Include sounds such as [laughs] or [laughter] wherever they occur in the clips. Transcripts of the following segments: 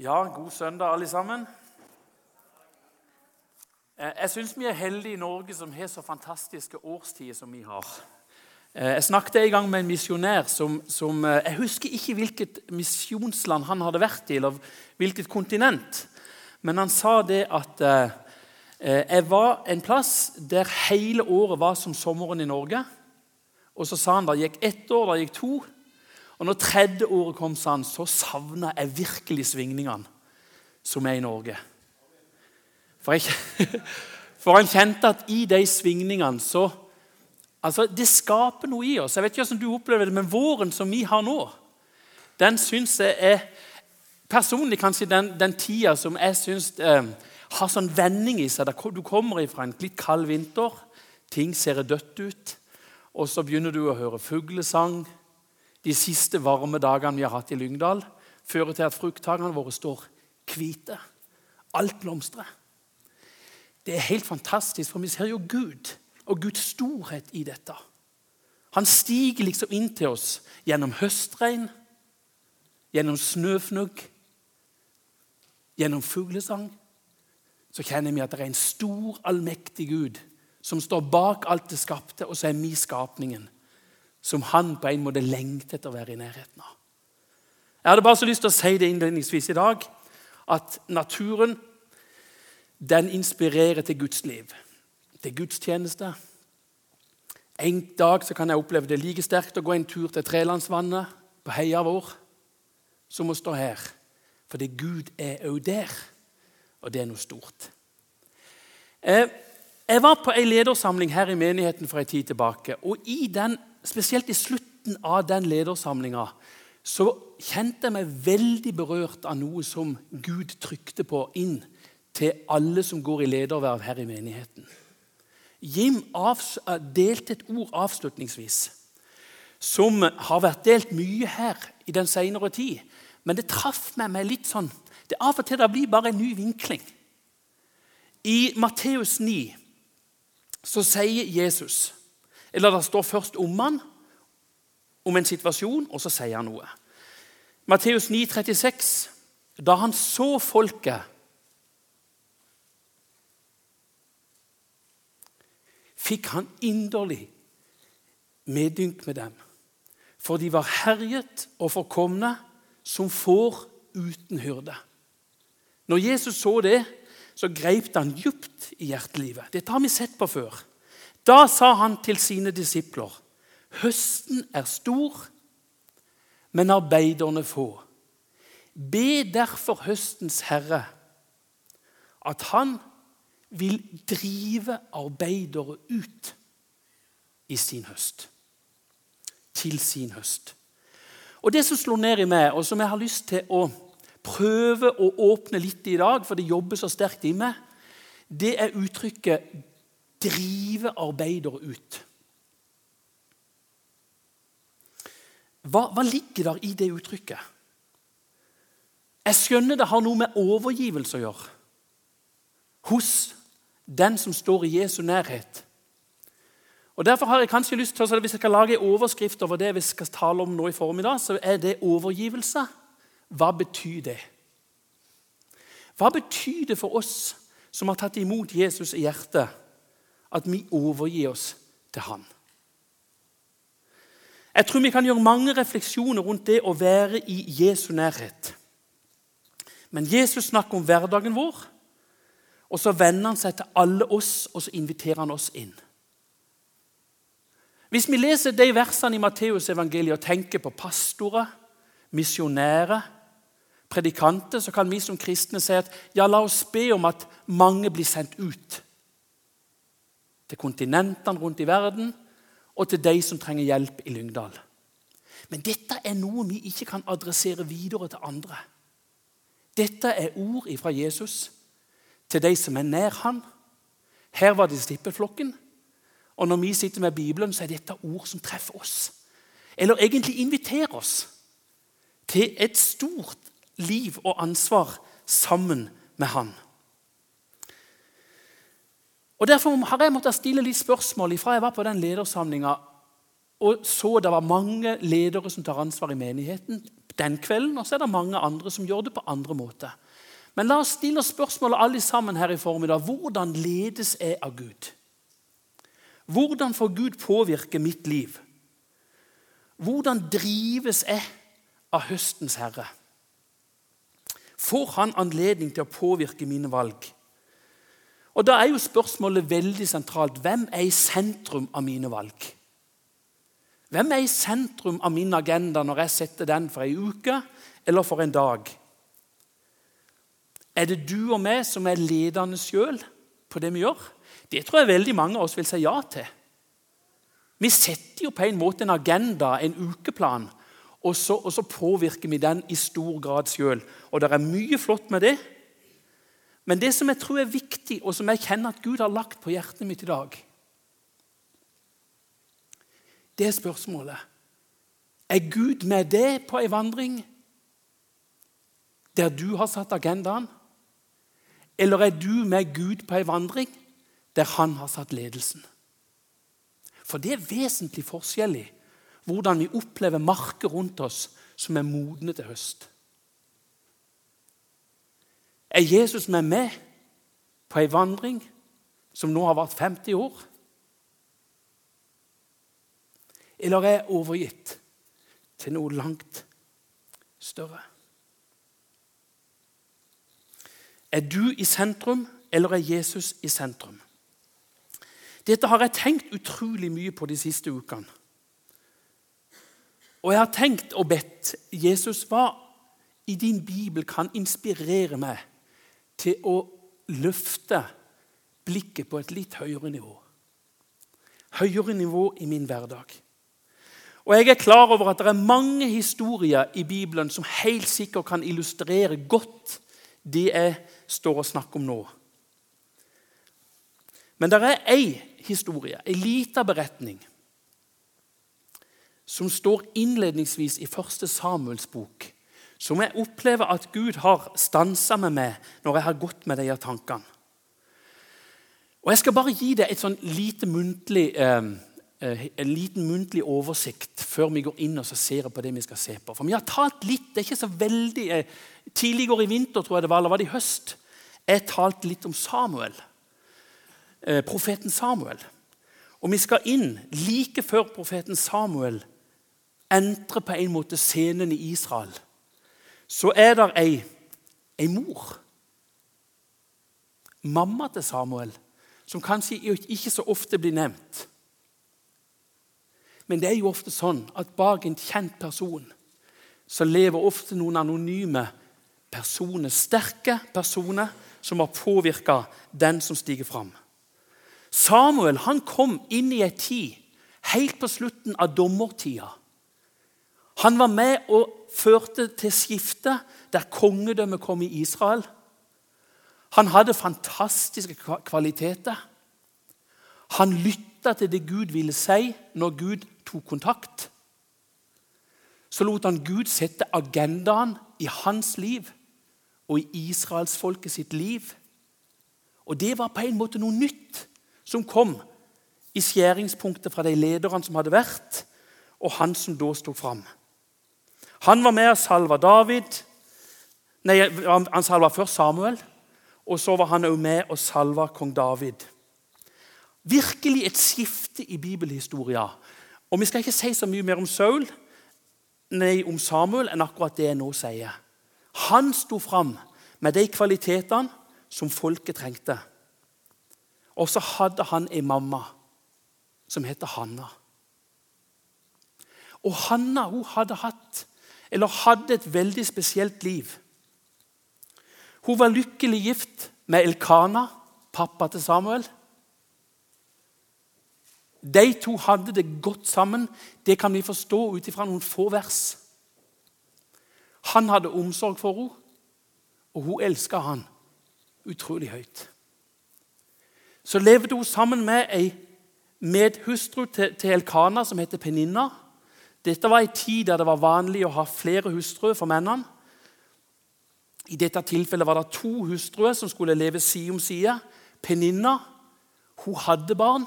Ja, god søndag, alle sammen. Eh, jeg syns vi er heldige i Norge som har så fantastiske årstider som vi har. Eh, jeg snakket en gang med en misjonær som, som, eh, Jeg husker ikke hvilket misjonsland han hadde vært i, eller hvilket kontinent. Men han sa det at jeg var en plass der hele året var som sommeren i Norge. Og så sa han det gikk ett år, det gikk to, og når tredje året kom, sa han, så savna jeg virkelig svingningene som er i Norge. For, jeg, [laughs] for han kjente at i de svingningene så Altså, Det skaper noe i oss. Jeg vet ikke hvordan du opplever det, men våren som vi har nå, den syns jeg er personlig kanskje den, den tida som jeg syns eh, har sånn vending i seg. Du kommer fra en litt kald vinter, ting ser dødt ut, og så begynner du å høre fuglesang, de siste varme dagene vi har hatt i Lyngdal, fører til at frukthagene våre står hvite. Alt blomstrer. Det er helt fantastisk, for vi ser jo Gud og Guds storhet i dette. Han stiger liksom inn til oss gjennom høstregn, gjennom snøfnugg, gjennom fuglesang. Så kjenner vi at det er en stor, allmektig Gud som står bak alt det skapte, og så er vi skapningen som han på en måte lengter etter å være i nærheten av. Jeg hadde bare så lyst til å si det innledningsvis i dag, at naturen den inspirerer til Guds liv, til gudstjeneste. En dag så kan jeg oppleve det like sterkt å gå en tur til Trelandsvannet på heia vår som å stå her. Fordi Gud er òg der, og det er noe stort. Eh, jeg var på en ledersamling her i menigheten for en tid tilbake. og i den spesielt i slutten av den ledersamlinga så kjente jeg meg veldig berørt av noe som Gud trykte på inn til alle som går i lederverv her i menigheten. Jim eh, delte et ord avslutningsvis som har vært delt mye her i den senere tid. Men det traff meg med litt sånn det Av og til det blir bare en ny vinkling. I Matteus 9 så sier Jesus eller det står først om han, om en situasjon, og så sier han noe. Matteus 9, 36. Da han så folket fikk han inderlig medynk med dem. For de var herjet og forkomne som får uten hyrde. Når Jesus så det, så greip han djupt i hjertelivet. Dette har vi sett på før. Da sa han til sine disipler.: Høsten er stor, men arbeiderne få. Be derfor høstens herre at han vil drive arbeidere ut i sin høst. Til sin høst. Og Det som slår ned i meg, og som jeg har lyst til å prøve å åpne litt i dag, for det jobber så sterkt i meg, det er uttrykket drive arbeidere ut. Hva, hva, ligger der i det uttrykket? Jeg skjønner det har noe med overgivelse å gjøre. Hos den som står i Jesu nærhet. Og Derfor har jeg kanskje lyst til, at Hvis jeg skal lage en overskrift over det vi skal tale om nå i formiddag, så er det overgivelse. Hva betyr det? Hva betyr det for oss som har tatt imot Jesus i hjertet? At vi overgir oss til Han. Jeg tror vi kan gjøre mange refleksjoner rundt det å være i Jesu nærhet. Men Jesus snakker om hverdagen vår, og så vender han seg til alle oss og så inviterer han oss inn. Hvis vi leser de versene i Matteusevangeliet og tenker på pastorer, misjonærer, predikanter, så kan vi som kristne si at ja, la oss be om at mange blir sendt ut til kontinentene rundt i verden og til de som trenger hjelp i Lyngdal. Men dette er noe vi ikke kan adressere videre til andre. Dette er ord fra Jesus til de som er nær han. Her var det stippelflokken. Og når vi sitter med Bibelen, så er dette ord som treffer oss. Eller egentlig inviterer oss til et stort liv og ansvar sammen med Han. Og Derfor har jeg måttet stille litt spørsmål fra jeg var på den ledersamlinga og så det var mange ledere som tar ansvar i menigheten. den kvelden, og så er det mange andre som gjør det på andre måter. Men la oss stille spørsmålet alle sammen her i formiddag. Hvordan ledes jeg av Gud? Hvordan får Gud påvirke mitt liv? Hvordan drives jeg av høstens herre? Får han anledning til å påvirke mine valg? Og Da er jo spørsmålet veldig sentralt. Hvem er i sentrum av mine valg? Hvem er i sentrum av min agenda når jeg setter den for ei uke eller for en dag? Er det du og meg som er ledende sjøl på det vi gjør? Det tror jeg veldig mange av oss vil si ja til. Vi setter jo på en måte en agenda, en ukeplan, og så, og så påvirker vi den i stor grad sjøl. Og det er mye flott med det. Men det som jeg tror er viktig, og som jeg kjenner at Gud har lagt på hjertet mitt i dag, det er spørsmålet. Er Gud med deg på ei vandring der du har satt agendaen? Eller er du med Gud på ei vandring der han har satt ledelsen? For det er vesentlig forskjellig hvordan vi opplever marker rundt oss som er modne til høst. Er Jesus med meg på ei vandring som nå har vart 50 år? Eller er jeg overgitt til noe langt større? Er du i sentrum, eller er Jesus i sentrum? Dette har jeg tenkt utrolig mye på de siste ukene. Og jeg har tenkt og bedt Jesus hva i din bibel kan inspirere meg til å løfte blikket på et litt høyere nivå. Høyere nivå i min hverdag. Og Jeg er klar over at det er mange historier i Bibelen som helt sikkert kan illustrere godt det jeg står og snakker om nå. Men det er ei historie, ei lita beretning, som står innledningsvis i første Samuels bok, som jeg opplever at Gud har stansa med når jeg har gått med de tankene. Og Jeg skal bare gi deg et sånn lite muntlig, eh, eh, en liten muntlig oversikt før vi går inn og ser på det vi skal se på. For vi har talt litt, det er ikke så veldig, eh, Tidligere i vinter tror jeg det var, eller var det i høst, jeg talte litt om Samuel. Eh, profeten Samuel. Og vi skal inn like før profeten Samuel entrer på en måte scenen i Israel. Så er det ei, ei mor, mamma til Samuel, som kanskje ikke så ofte blir nevnt. Men det er jo ofte sånn at bak en kjent person så lever ofte noen anonyme personer, sterke personer, som har påvirka den som stiger fram. Samuel han kom inn i ei tid helt på slutten av dommertida. Han var med og førte til skiftet der kongedømmet kom i Israel. Han hadde fantastiske kvaliteter. Han lytta til det Gud ville si når Gud tok kontakt. Så lot han Gud sette agendaen i hans liv og i israelsfolket sitt liv. Og det var på en måte noe nytt som kom i skjæringspunktet fra de lederne som hadde vært, og han som da sto fram. Han var med og salva David. Nei, Han salva først Samuel, og så var han også med og salva kong David. Virkelig et skifte i bibelhistoria. Og Vi skal ikke si så mye mer om Saul, nei, om Samuel enn akkurat det jeg nå sier. Han sto fram med de kvalitetene som folket trengte. Og så hadde han ei mamma som heter Hanna. Og Hanna hun hadde hatt, eller hadde et veldig spesielt liv. Hun var lykkelig gift med Elkana, pappa til Samuel. De to hadde det godt sammen. Det kan vi forstå ut ifra noen få vers. Han hadde omsorg for henne, og hun elska han utrolig høyt. Så levde hun sammen med ei medhustru til, Elkana som heter Peninna. Dette var en tid der det var vanlig å ha flere hustruer for mennene. I dette tilfellet var det to hustruer som skulle leve side om side. Peninna hun hadde barn.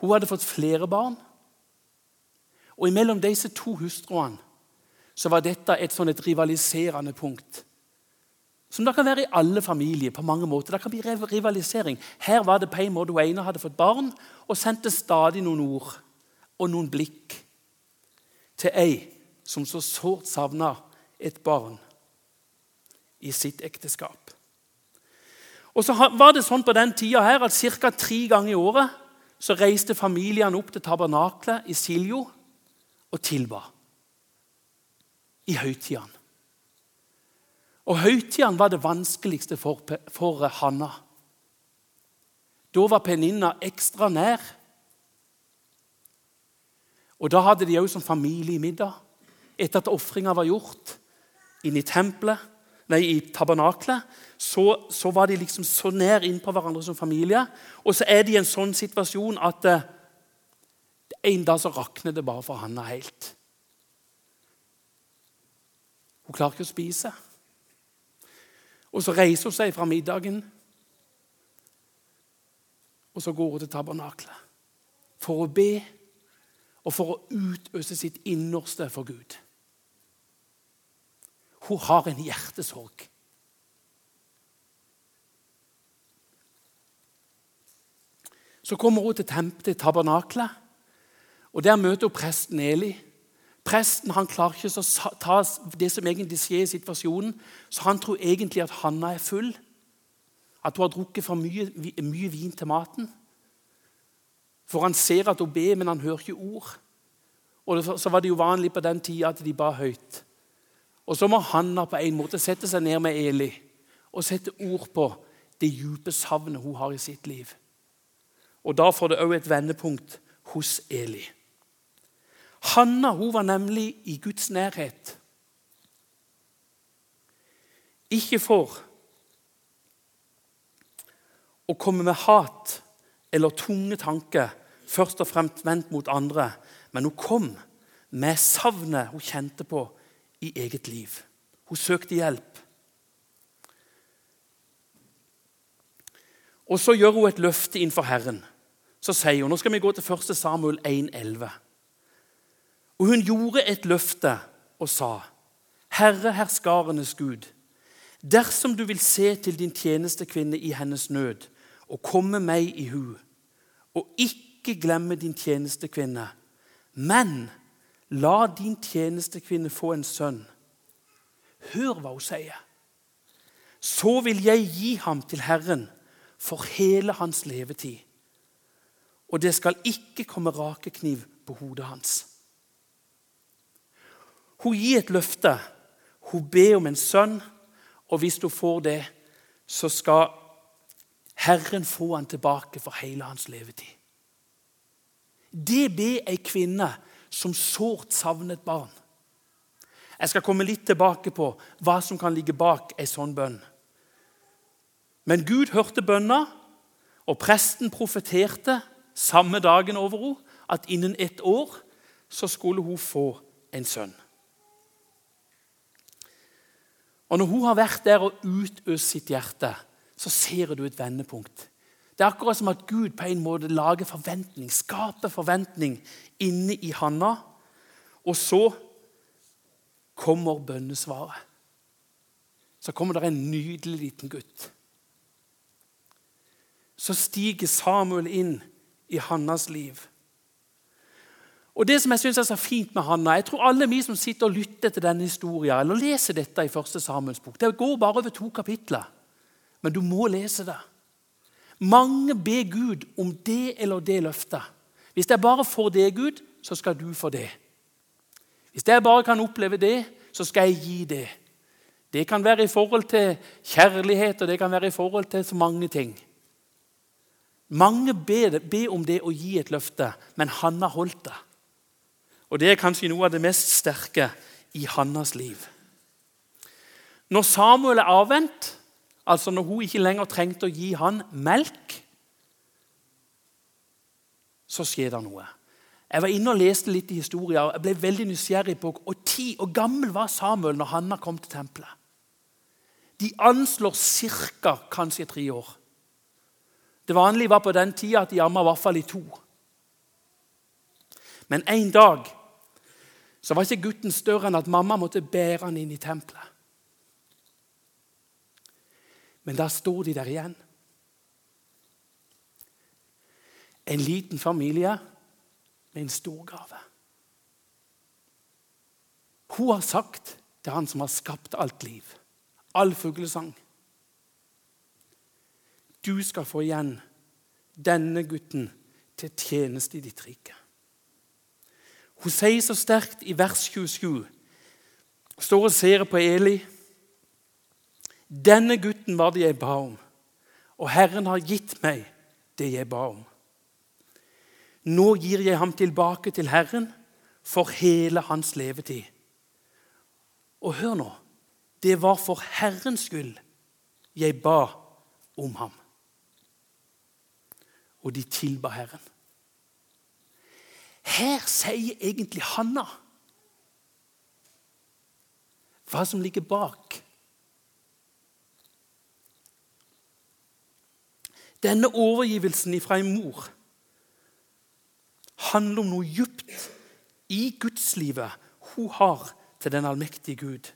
Hun hadde fått flere barn. Og imellom disse to hustruene så var dette et sånn et rivaliserende punkt. Som det kan være i alle familier på mange måter. Det kan bli rivalisering. Her var det på en måte hun ene hadde fått barn og sendte stadig noen ord og noen blikk til ei som så sårt savna et barn i sitt ekteskap. Og så var det sånn på den tida her at Ca. tre ganger i året så reiste familiene opp til tabernaklet i Siljo og tilba. I høytidene. Og høytidene var det vanskeligste for, for Hanna. Da var Peninna ekstra nær. Og Da hadde de òg som familiemiddag etter at ofringa var gjort inne i tempelet, nei, i tabernaklet. Så, så, var de liksom så nær innpå hverandre som familie. Og så er de i en sånn situasjon at eh, en dag så rakner det bare for Hanna helt. Hun klarer ikke å spise. Og så reiser hun seg fra middagen, og så går hun til tabernaklet for å be og for å utøse sitt innerste for Gud. Hun har en hjertesorg. Så kommer hun til, til tabernaklet, og der møter hun presten Eli. Presten han klarer ikke å ta det som egentlig skjer i situasjonen, så han tror egentlig at Hanna er full. At hun har drukket for mye, mye vin til maten. For han ser at hun ber, men han hører ikke ord. Og Så var det jo vanlig på den tida at de ba høyt. Og Så må Hanna på en måte sette seg ned med Eli og sette ord på det dype savnet hun har i sitt liv. Og Da får det òg et vendepunkt hos Eli. Hanna hun var nemlig i Guds nærhet. Ikke for å komme med hat eller tunge tanker først og fremst vendt mot andre, men hun kom med savnet hun kjente på i eget liv. Hun søkte hjelp. Og Så gjør hun et løfte innenfor Herren. Så sier hun, Nå skal vi gå til 1. Samuel 1,11. Og hun gjorde et løfte og sa, Herre herskarenes Gud, dersom du vil se til din tjenestekvinne i hennes nød og komme meg i hu, og ikke glemme din tjenestekvinne, men la din tjenestekvinne få en sønn. Hør hva hun sier. Så vil jeg gi ham til Herren for hele hans levetid. Og det skal ikke komme rakekniv på hodet hans. Hun gir et løfte. Hun ber om en sønn, og hvis hun får det, så skal Herren få han tilbake for hele hans levetid. Det ber ei kvinne som sårt savnet barn. Jeg skal komme litt tilbake på hva som kan ligge bak ei sånn bønn. Men Gud hørte bønna, og presten profeterte samme dagen over henne at innen ett år så skulle hun få en sønn. Og Når hun har vært der og utøst sitt hjerte, så ser du et vendepunkt. Det er akkurat som at Gud på en måte lager forventning, skaper forventning inne i Hanna. Og så kommer bønnesvaret. Så kommer det en nydelig liten gutt. Så stiger Samuel inn i Hannas liv. Og det som jeg synes er så fint med Hanna, jeg tror alle vi som sitter og lytter til denne historien, eller leser dette i første Samuels bok Det går bare over to kapitler, men du må lese det. Mange ber Gud om det eller det løftet. Hvis jeg bare får det, Gud, så skal du få det. Hvis jeg bare kan oppleve det, så skal jeg gi det. Det kan være i forhold til kjærlighet, og det kan være i forhold til så mange ting. Mange ber, ber om det å gi et løfte, men Hanna holdt det. Og det er kanskje noe av det mest sterke i Hannas liv. Når Samuel er avvent, altså når hun ikke lenger trengte å gi han melk, så skjer det noe. Jeg var inne og leste litt i historien, og jeg ble veldig nysgjerrig på hvor ti og gammel var Samuel når Hanna kom til tempelet. De anslår ca. kanskje tre år. Det vanlige var på den tida at de amma i hvert fall i to. Men en dag så var ikke gutten større enn at mamma måtte bære han inn i tempelet. Men da står de der igjen. En liten familie med en stor gave. Hun har sagt til han som har skapt alt liv, all fuglesang Du skal få igjen denne gutten til tjeneste i ditt rike. Hun sier så sterkt i vers 27 Står og ser på Eli. Denne gutten var det jeg ba om, og Herren har gitt meg det jeg ba om. Nå gir jeg ham tilbake til Herren for hele hans levetid. Og hør nå det var for Herrens skyld jeg ba om ham. Og de tilba Herren. Her sier egentlig Hanna hva som ligger bak. Denne overgivelsen fra en mor handler om noe djupt i gudslivet hun har til den allmektige Gud.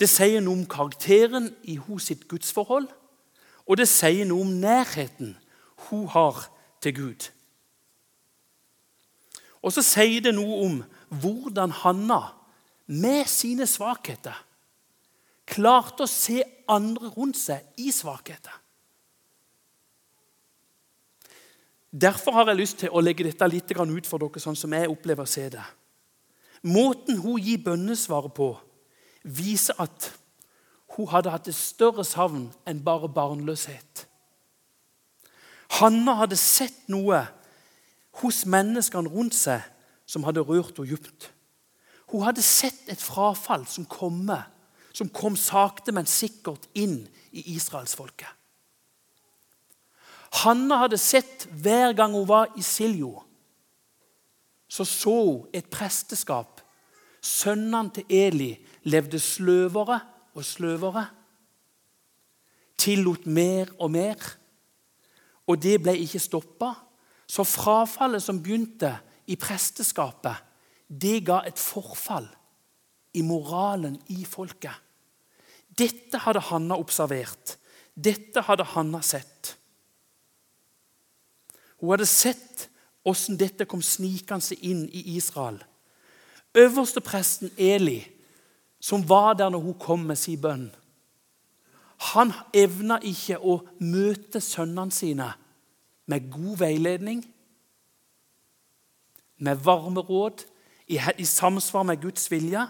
Det sier noe om karakteren i hun sitt gudsforhold, og det sier noe om nærheten hun har til Gud. Og så sier det noe om hvordan Hanna, med sine svakheter, klarte å se andre rundt seg i svakheter. Derfor har jeg lyst til å legge dette litt ut for dere, sånn som jeg opplever å se det. Måten hun gir bønnesvaret på, viser at hun hadde hatt et større savn enn bare barnløshet. Hanna hadde sett noe hos menneskene rundt seg som hadde rørt henne dypt. Hun hadde sett et frafall som, komme, som kom sakte, men sikkert inn i israelsfolket. Hanna hadde sett hver gang hun var i Siljo, så så hun et presteskap. Sønnene til Eli levde sløvere og sløvere. Tillot mer og mer. Og det ble ikke stoppa. Så frafallet som begynte i presteskapet, det ga et forfall i moralen i folket. Dette hadde Hanna observert. Dette hadde Hanna sett. Hun hadde sett hvordan dette kom snikende inn i Israel. Øverste presten Eli, som var der når hun kom med sin bønn, han evna ikke å møte sønnene sine med god veiledning, med varme råd, i, i samsvar med Guds vilje.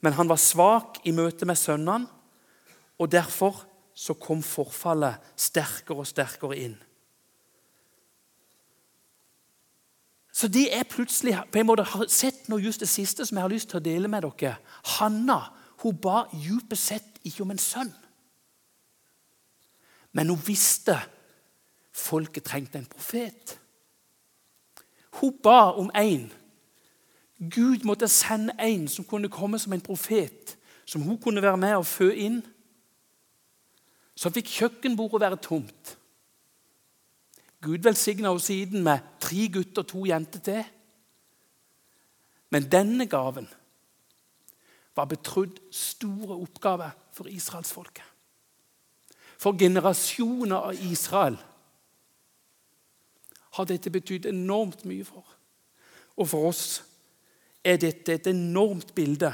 Men han var svak i møte med sønnene, og derfor så kom forfallet sterkere og sterkere inn. Så det er plutselig på en måte har sett noe just det siste som jeg har lyst til å dele med dere. Hanna hun ba djupest sett ikke om en sønn. Men hun visste folket trengte en profet. Hun ba om en. Gud måtte sende en som kunne komme som en profet, som hun kunne være med og fø inn. Så fikk kjøkkenbordet være tomt. Gud velsigna henne siden med tre gutter og to jenter til. Men denne gaven var betrodd store oppgaver for israelsfolket. For generasjoner av Israel har dette betydd enormt mye for. Og for oss er dette et enormt bilde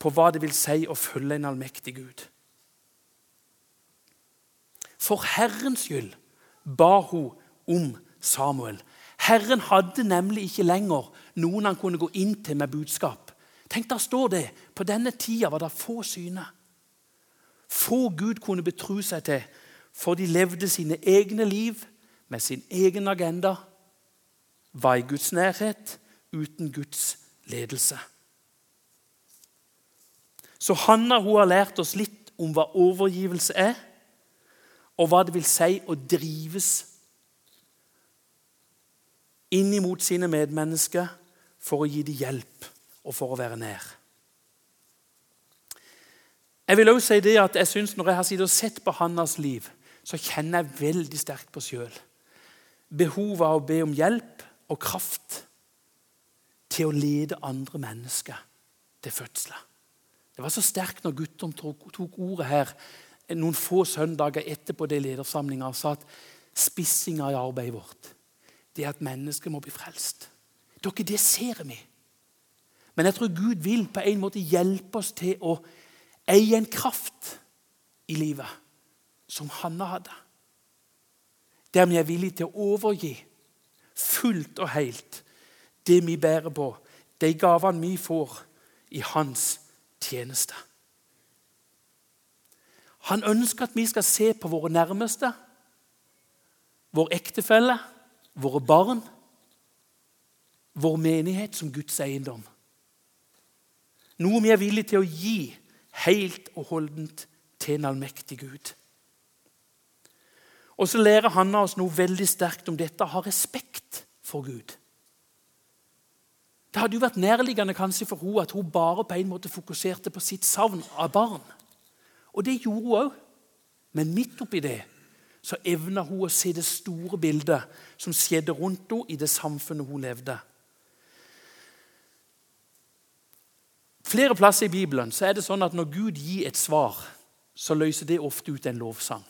på hva det vil si å følge en allmektig Gud. For Herrens skyld ba hun om Samuel. Herren hadde nemlig ikke lenger noen han kunne gå inn til med budskap. Tenk, Der står det på denne tida var det få syne. Få Gud kunne betro seg til, for de levde sine egne liv med sin egen agenda, var i Guds nærhet uten Guds ledelse. Så Hanna hun har lært oss litt om hva overgivelse er, og hva det vil si å drives inn imot sine medmennesker for å gi dem hjelp og for å være nær. Jeg vil også si det at jeg synes Når jeg har og sett på Hannas liv, så kjenner jeg veldig sterkt på sjøl behovet av å be om hjelp og kraft til å lede andre mennesker til fødsler. Det var så sterkt når guttene tok, tok ordet her noen få søndager etterpå det ledersamlinga og sa at spissinga i arbeidet vårt det er at mennesket må bli frelst. Dere, det ser vi. Men jeg tror Gud vil på en måte hjelpe oss til å eie en kraft i livet som Hanna hadde. Der vi er villige til å overgi fullt og helt det vi bærer på, de gavene vi får i hans tjeneste. Han ønsker at vi skal se på våre nærmeste, vår ektefelle, våre barn, vår menighet som Guds eiendom. Noe vi er villige til å gi helt og holdent til en allmektig Gud. Og så lærer Hanna oss noe veldig sterkt om dette å ha respekt for Gud. Det hadde jo vært nærliggende kanskje for henne at hun bare på en måte fokuserte på sitt savn av barn. Og det gjorde hun òg. Men midt oppi det så evna hun å se det store bildet som skjedde rundt henne i det samfunnet hun levde. Flere plasser i Bibelen så er det sånn at når Gud gir et svar, så løser det ofte ut en lovsang.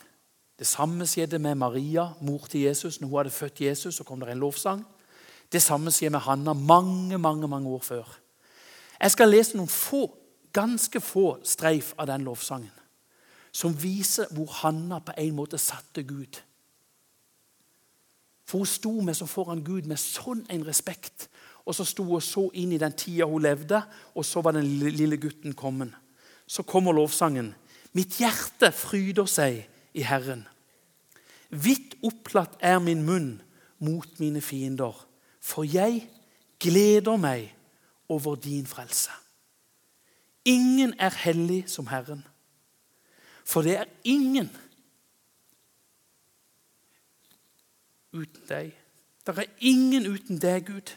Det samme skjedde med Maria, mor til Jesus. Når hun hadde født Jesus, så kom det en lovsang. Det samme skjer med Hanna mange mange, mange år før. Jeg skal lese noen få, ganske få streif av den lovsangen som viser hvor Hanna på en måte satte Gud. For Hun sto med så foran Gud med sånn en respekt. Og så sto hun så inn i den tida hun levde, og så var den lille gutten kommet. Så kommer lovsangen. Mitt hjerte fryder seg i Herren. Vidt opplatt er min munn mot mine fiender, for jeg gleder meg over din frelse. Ingen er hellig som Herren, for det er ingen uten deg. Det er ingen uten deg, Gud.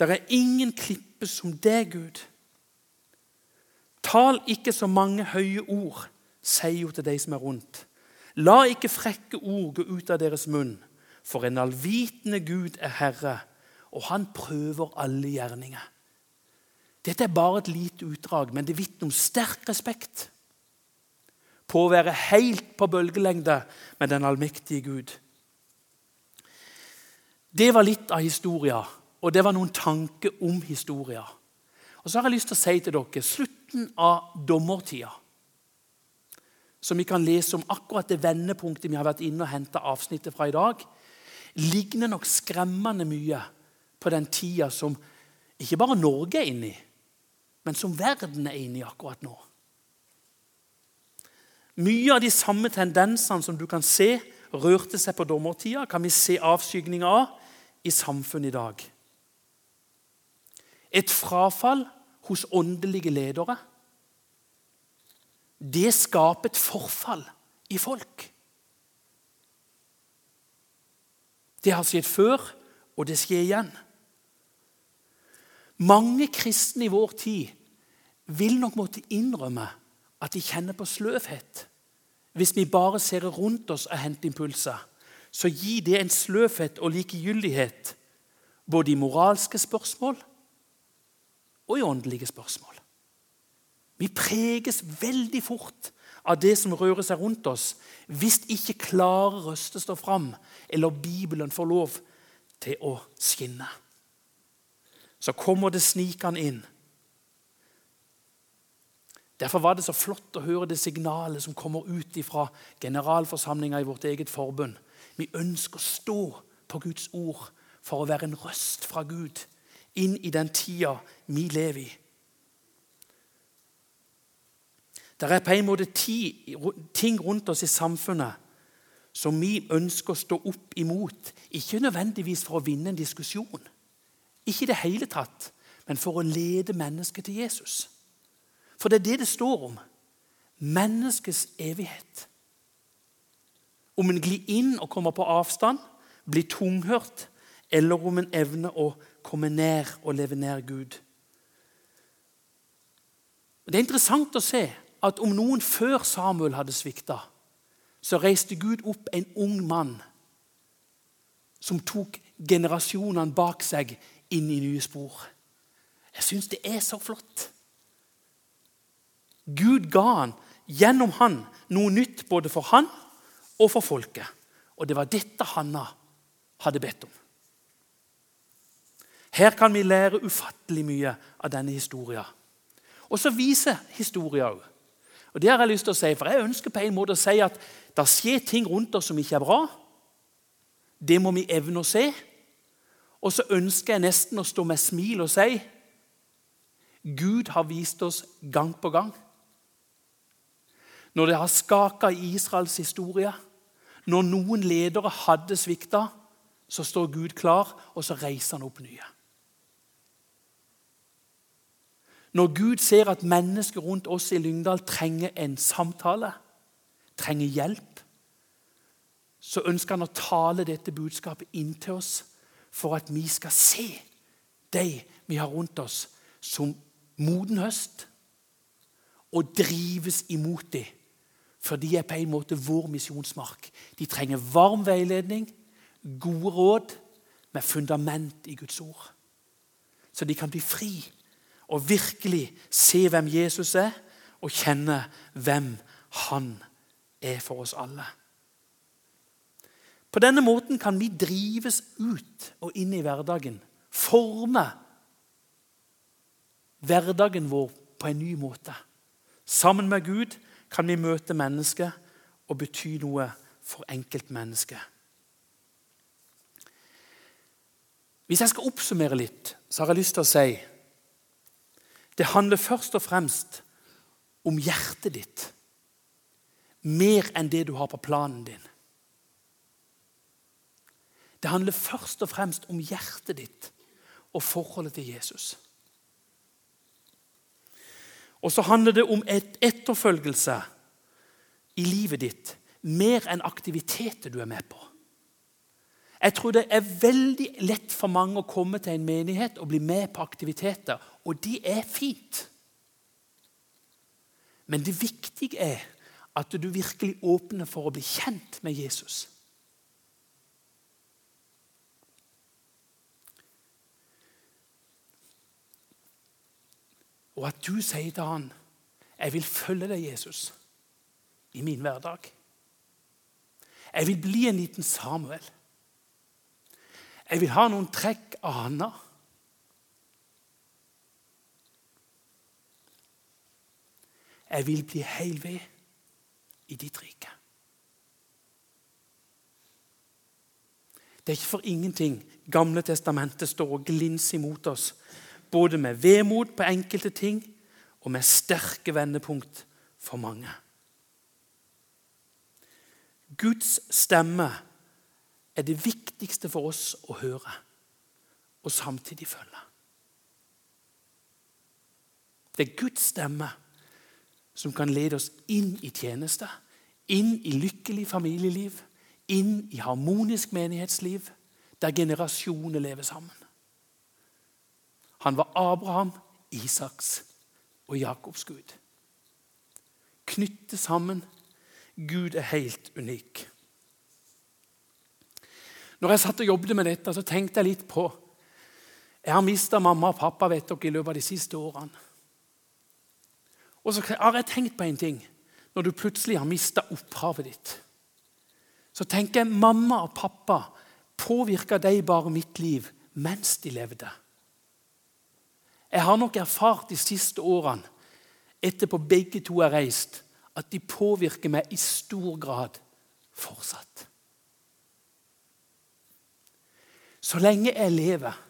Det er ingen klippe som deg, Gud. Tal ikke så mange høye ord, sier jo til deg som er rundt. La ikke frekke ord gå ut av deres munn, for en allvitende Gud er Herre, og han prøver alle gjerninger. Dette er bare et lite utdrag, men det vitner om sterk respekt. På å være helt på bølgelengde med den allmektige Gud. Det var litt av historia, og det var noen tanker om historia. Og så har jeg lyst til å si til dere slutten av dommertida som vi kan lese om akkurat det vendepunktet vi har vært inne og henta avsnittet fra i dag, ligner nok skremmende mye på den tida som ikke bare Norge er inne i, men som verden er inne i akkurat nå. Mye av de samme tendensene som du kan se rørte seg på dommertida, kan vi se avskygninger av i samfunnet i dag. Et frafall hos åndelige ledere det skaper et forfall i folk. Det har skjedd før, og det skjer igjen. Mange kristne i vår tid vil nok måtte innrømme at de kjenner på sløvhet. Hvis vi bare ser rundt oss og henter impulser, så gir det en sløvhet og likegyldighet både i moralske spørsmål og i åndelige spørsmål. Vi preges veldig fort av det som rører seg rundt oss, hvis ikke klare røster står fram, eller Bibelen får lov til å skinne. Så kommer det snikende inn. Derfor var det så flott å høre det signalet som kommer ut fra generalforsamlinga i vårt eget forbund. Vi ønsker å stå på Guds ord for å være en røst fra Gud inn i den tida vi lever i. Det er på en måte ti, ting rundt oss i samfunnet som vi ønsker å stå opp imot. Ikke nødvendigvis for å vinne en diskusjon, ikke i det hele tatt, men for å lede mennesket til Jesus. For det er det det står om. Menneskets evighet. Om en glir inn og kommer på avstand, blir tunghørt, eller om en evner å komme nær og leve nær Gud. Det er interessant å se at om noen før Samuel hadde svikta, så reiste Gud opp en ung mann som tok generasjonene bak seg inn i nye spor. Jeg syns det er så flott. Gud ga han gjennom han noe nytt både for han og for folket. Og det var dette Hanna hadde bedt om. Her kan vi lære ufattelig mye av denne historien. Og så viser historien òg. Og det har jeg lyst til å si, for jeg ønsker på en måte å si at det skjer ting rundt oss som ikke er bra. Det må vi evne å se. Og så ønsker jeg nesten å stå med smil og si Gud har vist oss gang på gang. Når det har skaka i Israels historie, når noen ledere hadde svikta, så står Gud klar, og så reiser han opp nye. Når Gud ser at mennesker rundt oss i Lyngdal trenger en samtale, trenger hjelp, så ønsker han å tale dette budskapet inn til oss for at vi skal se de vi har rundt oss, som moden høst, og drives imot dem. For de er på en måte vår misjonsmark. De trenger varm veiledning, gode råd med fundament i Guds ord. Så de kan bli fri og virkelig se hvem Jesus er, og kjenne hvem han er for oss alle. På denne måten kan vi drives ut og inn i hverdagen. Forme hverdagen vår på en ny måte. Sammen med Gud kan vi møte mennesket og bety noe for enkeltmennesket. Hvis jeg skal oppsummere litt, så har jeg lyst til å si det handler først og fremst om hjertet ditt. Mer enn det du har på planen din. Det handler først og fremst om hjertet ditt og forholdet til Jesus. Og så handler det om et etterfølgelse i livet ditt mer enn aktiviteter du er med på. Jeg tror det er veldig lett for mange å komme til en menighet og bli med på aktiviteter, og det er fint. Men det viktige er at du virkelig åpner for å bli kjent med Jesus. Og at du sier til han, 'Jeg vil følge deg, Jesus, i min hverdag.' Jeg vil bli en liten Samuel. Jeg vil ha noen trekk av Hanna. Jeg vil bli heil ved i ditt rike. Det er ikke for ingenting Gamle testamentet står og glinser imot oss både med vemod på enkelte ting og med sterke vendepunkt for mange. Guds stemme er det viktigste for oss å høre og samtidig følge. Det er Guds stemme som kan lede oss inn i tjeneste, inn i lykkelig familieliv, inn i harmonisk menighetsliv, der generasjoner lever sammen. Han var Abraham, Isaks og Jakobs Gud. Knytte sammen. Gud er helt unik. Når jeg satt og jobbet med dette, så tenkte jeg litt på Jeg har mista mamma og pappa vet dere, i løpet av de siste årene. Og så har jeg tenkt på en ting. Når du plutselig har mista opphavet ditt, så tenker jeg mamma og pappa påvirka de bare mitt liv mens de levde. Jeg har nok erfart de siste årene, etterpå begge to har reist, at de påvirker meg i stor grad fortsatt. Så lenge jeg lever,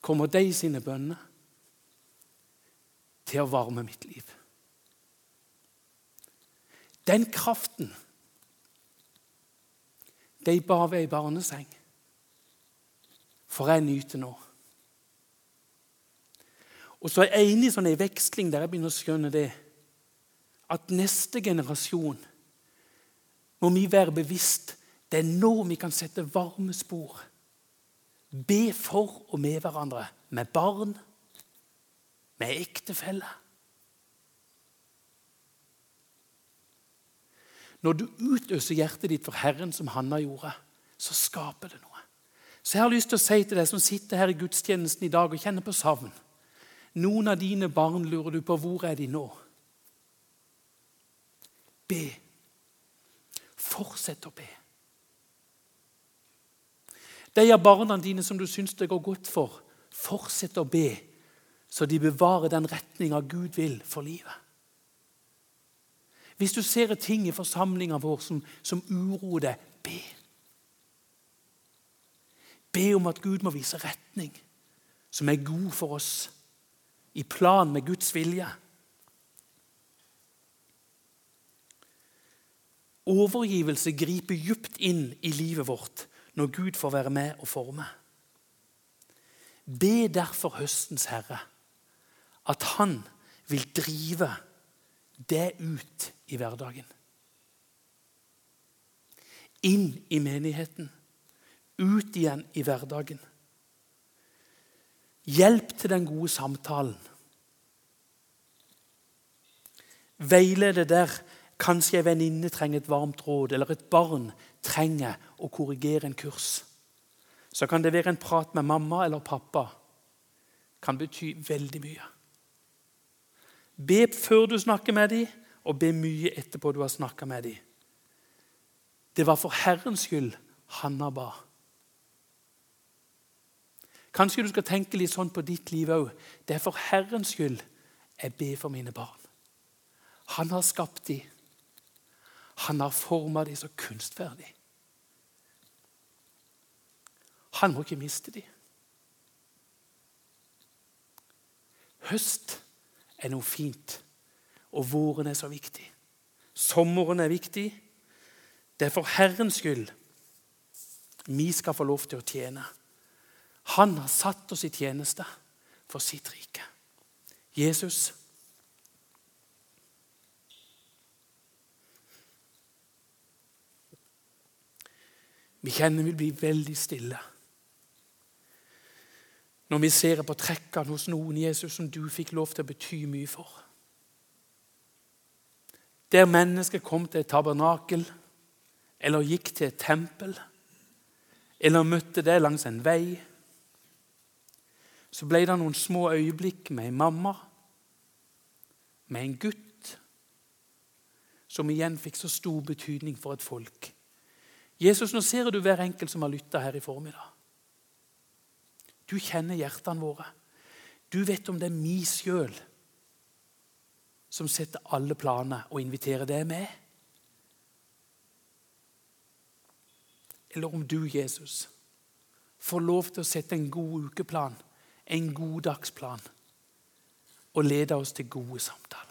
kommer de sine bønner til å varme mitt liv. Den kraften de bar ved ei barneseng, får jeg nyte nå. Og så er jeg inne i sånn en veksling der jeg begynner å skjønne det. At neste generasjon må vi være bevisst. Det er nå vi kan sette varme spor. Be for og med hverandre. Med barn, med ektefelle. Når du utøser hjertet ditt for Herren, som Hanna gjorde, så skaper det noe. Så jeg har lyst til å si til deg som sitter her i gudstjenesten i dag og kjenner på savn Noen av dine barn lurer du på hvor er de nå. Be. Fortsett å be. De av barna dine som du syns det går godt for, fortsett å be, så de bevarer den retninga Gud vil for livet. Hvis du ser ting i forsamlinga vår som, som uroer deg, be. Be om at Gud må vise retning som er god for oss, i plan med Guds vilje. Overgivelse griper djupt inn i livet vårt når Gud får være med og forme. Be derfor høstens herre at han vil drive det ut i hverdagen. Inn i menigheten. Ut igjen i hverdagen. Hjelp til den gode samtalen. Veilede der kanskje ei venninne trenger et varmt råd, eller et barn trenger å korrigere en kurs. Så kan det være en prat med mamma eller pappa. Kan bety veldig mye. Be før du snakker med dem, og be mye etterpå du har snakka med dem. Det var for Herrens skyld Hanna ba. Kanskje du skal tenke litt sånn på ditt liv òg. Det er for Herrens skyld jeg ber for mine barn. Han har skapt dem. Han har forma dem så kunstferdig. Han må ikke miste dem. Høst er noe fint. Og våren er så viktig. Sommeren er viktig. Det er for Herrens skyld vi skal få lov til å tjene. Han har satt oss i tjeneste for sitt rike. Jesus. Vi kjenner vi blir veldig stille når vi ser på trekkene hos noen Jesus som du fikk lov til å bety mye for. Der mennesket kom til et tabernakel, eller gikk til et tempel, eller møtte deg langs en vei, så ble det noen små øyeblikk med en mamma, med en gutt, som igjen fikk så stor betydning for et folk. Jesus, nå ser du hver enkelt som har lytta her i formiddag. Du kjenner hjertene våre. Du vet om det er vi sjøl som setter alle planer og inviterer deg med. Eller om du, Jesus, får lov til å sette en god ukeplan, en god dagsplan, og lede oss til gode samtaler.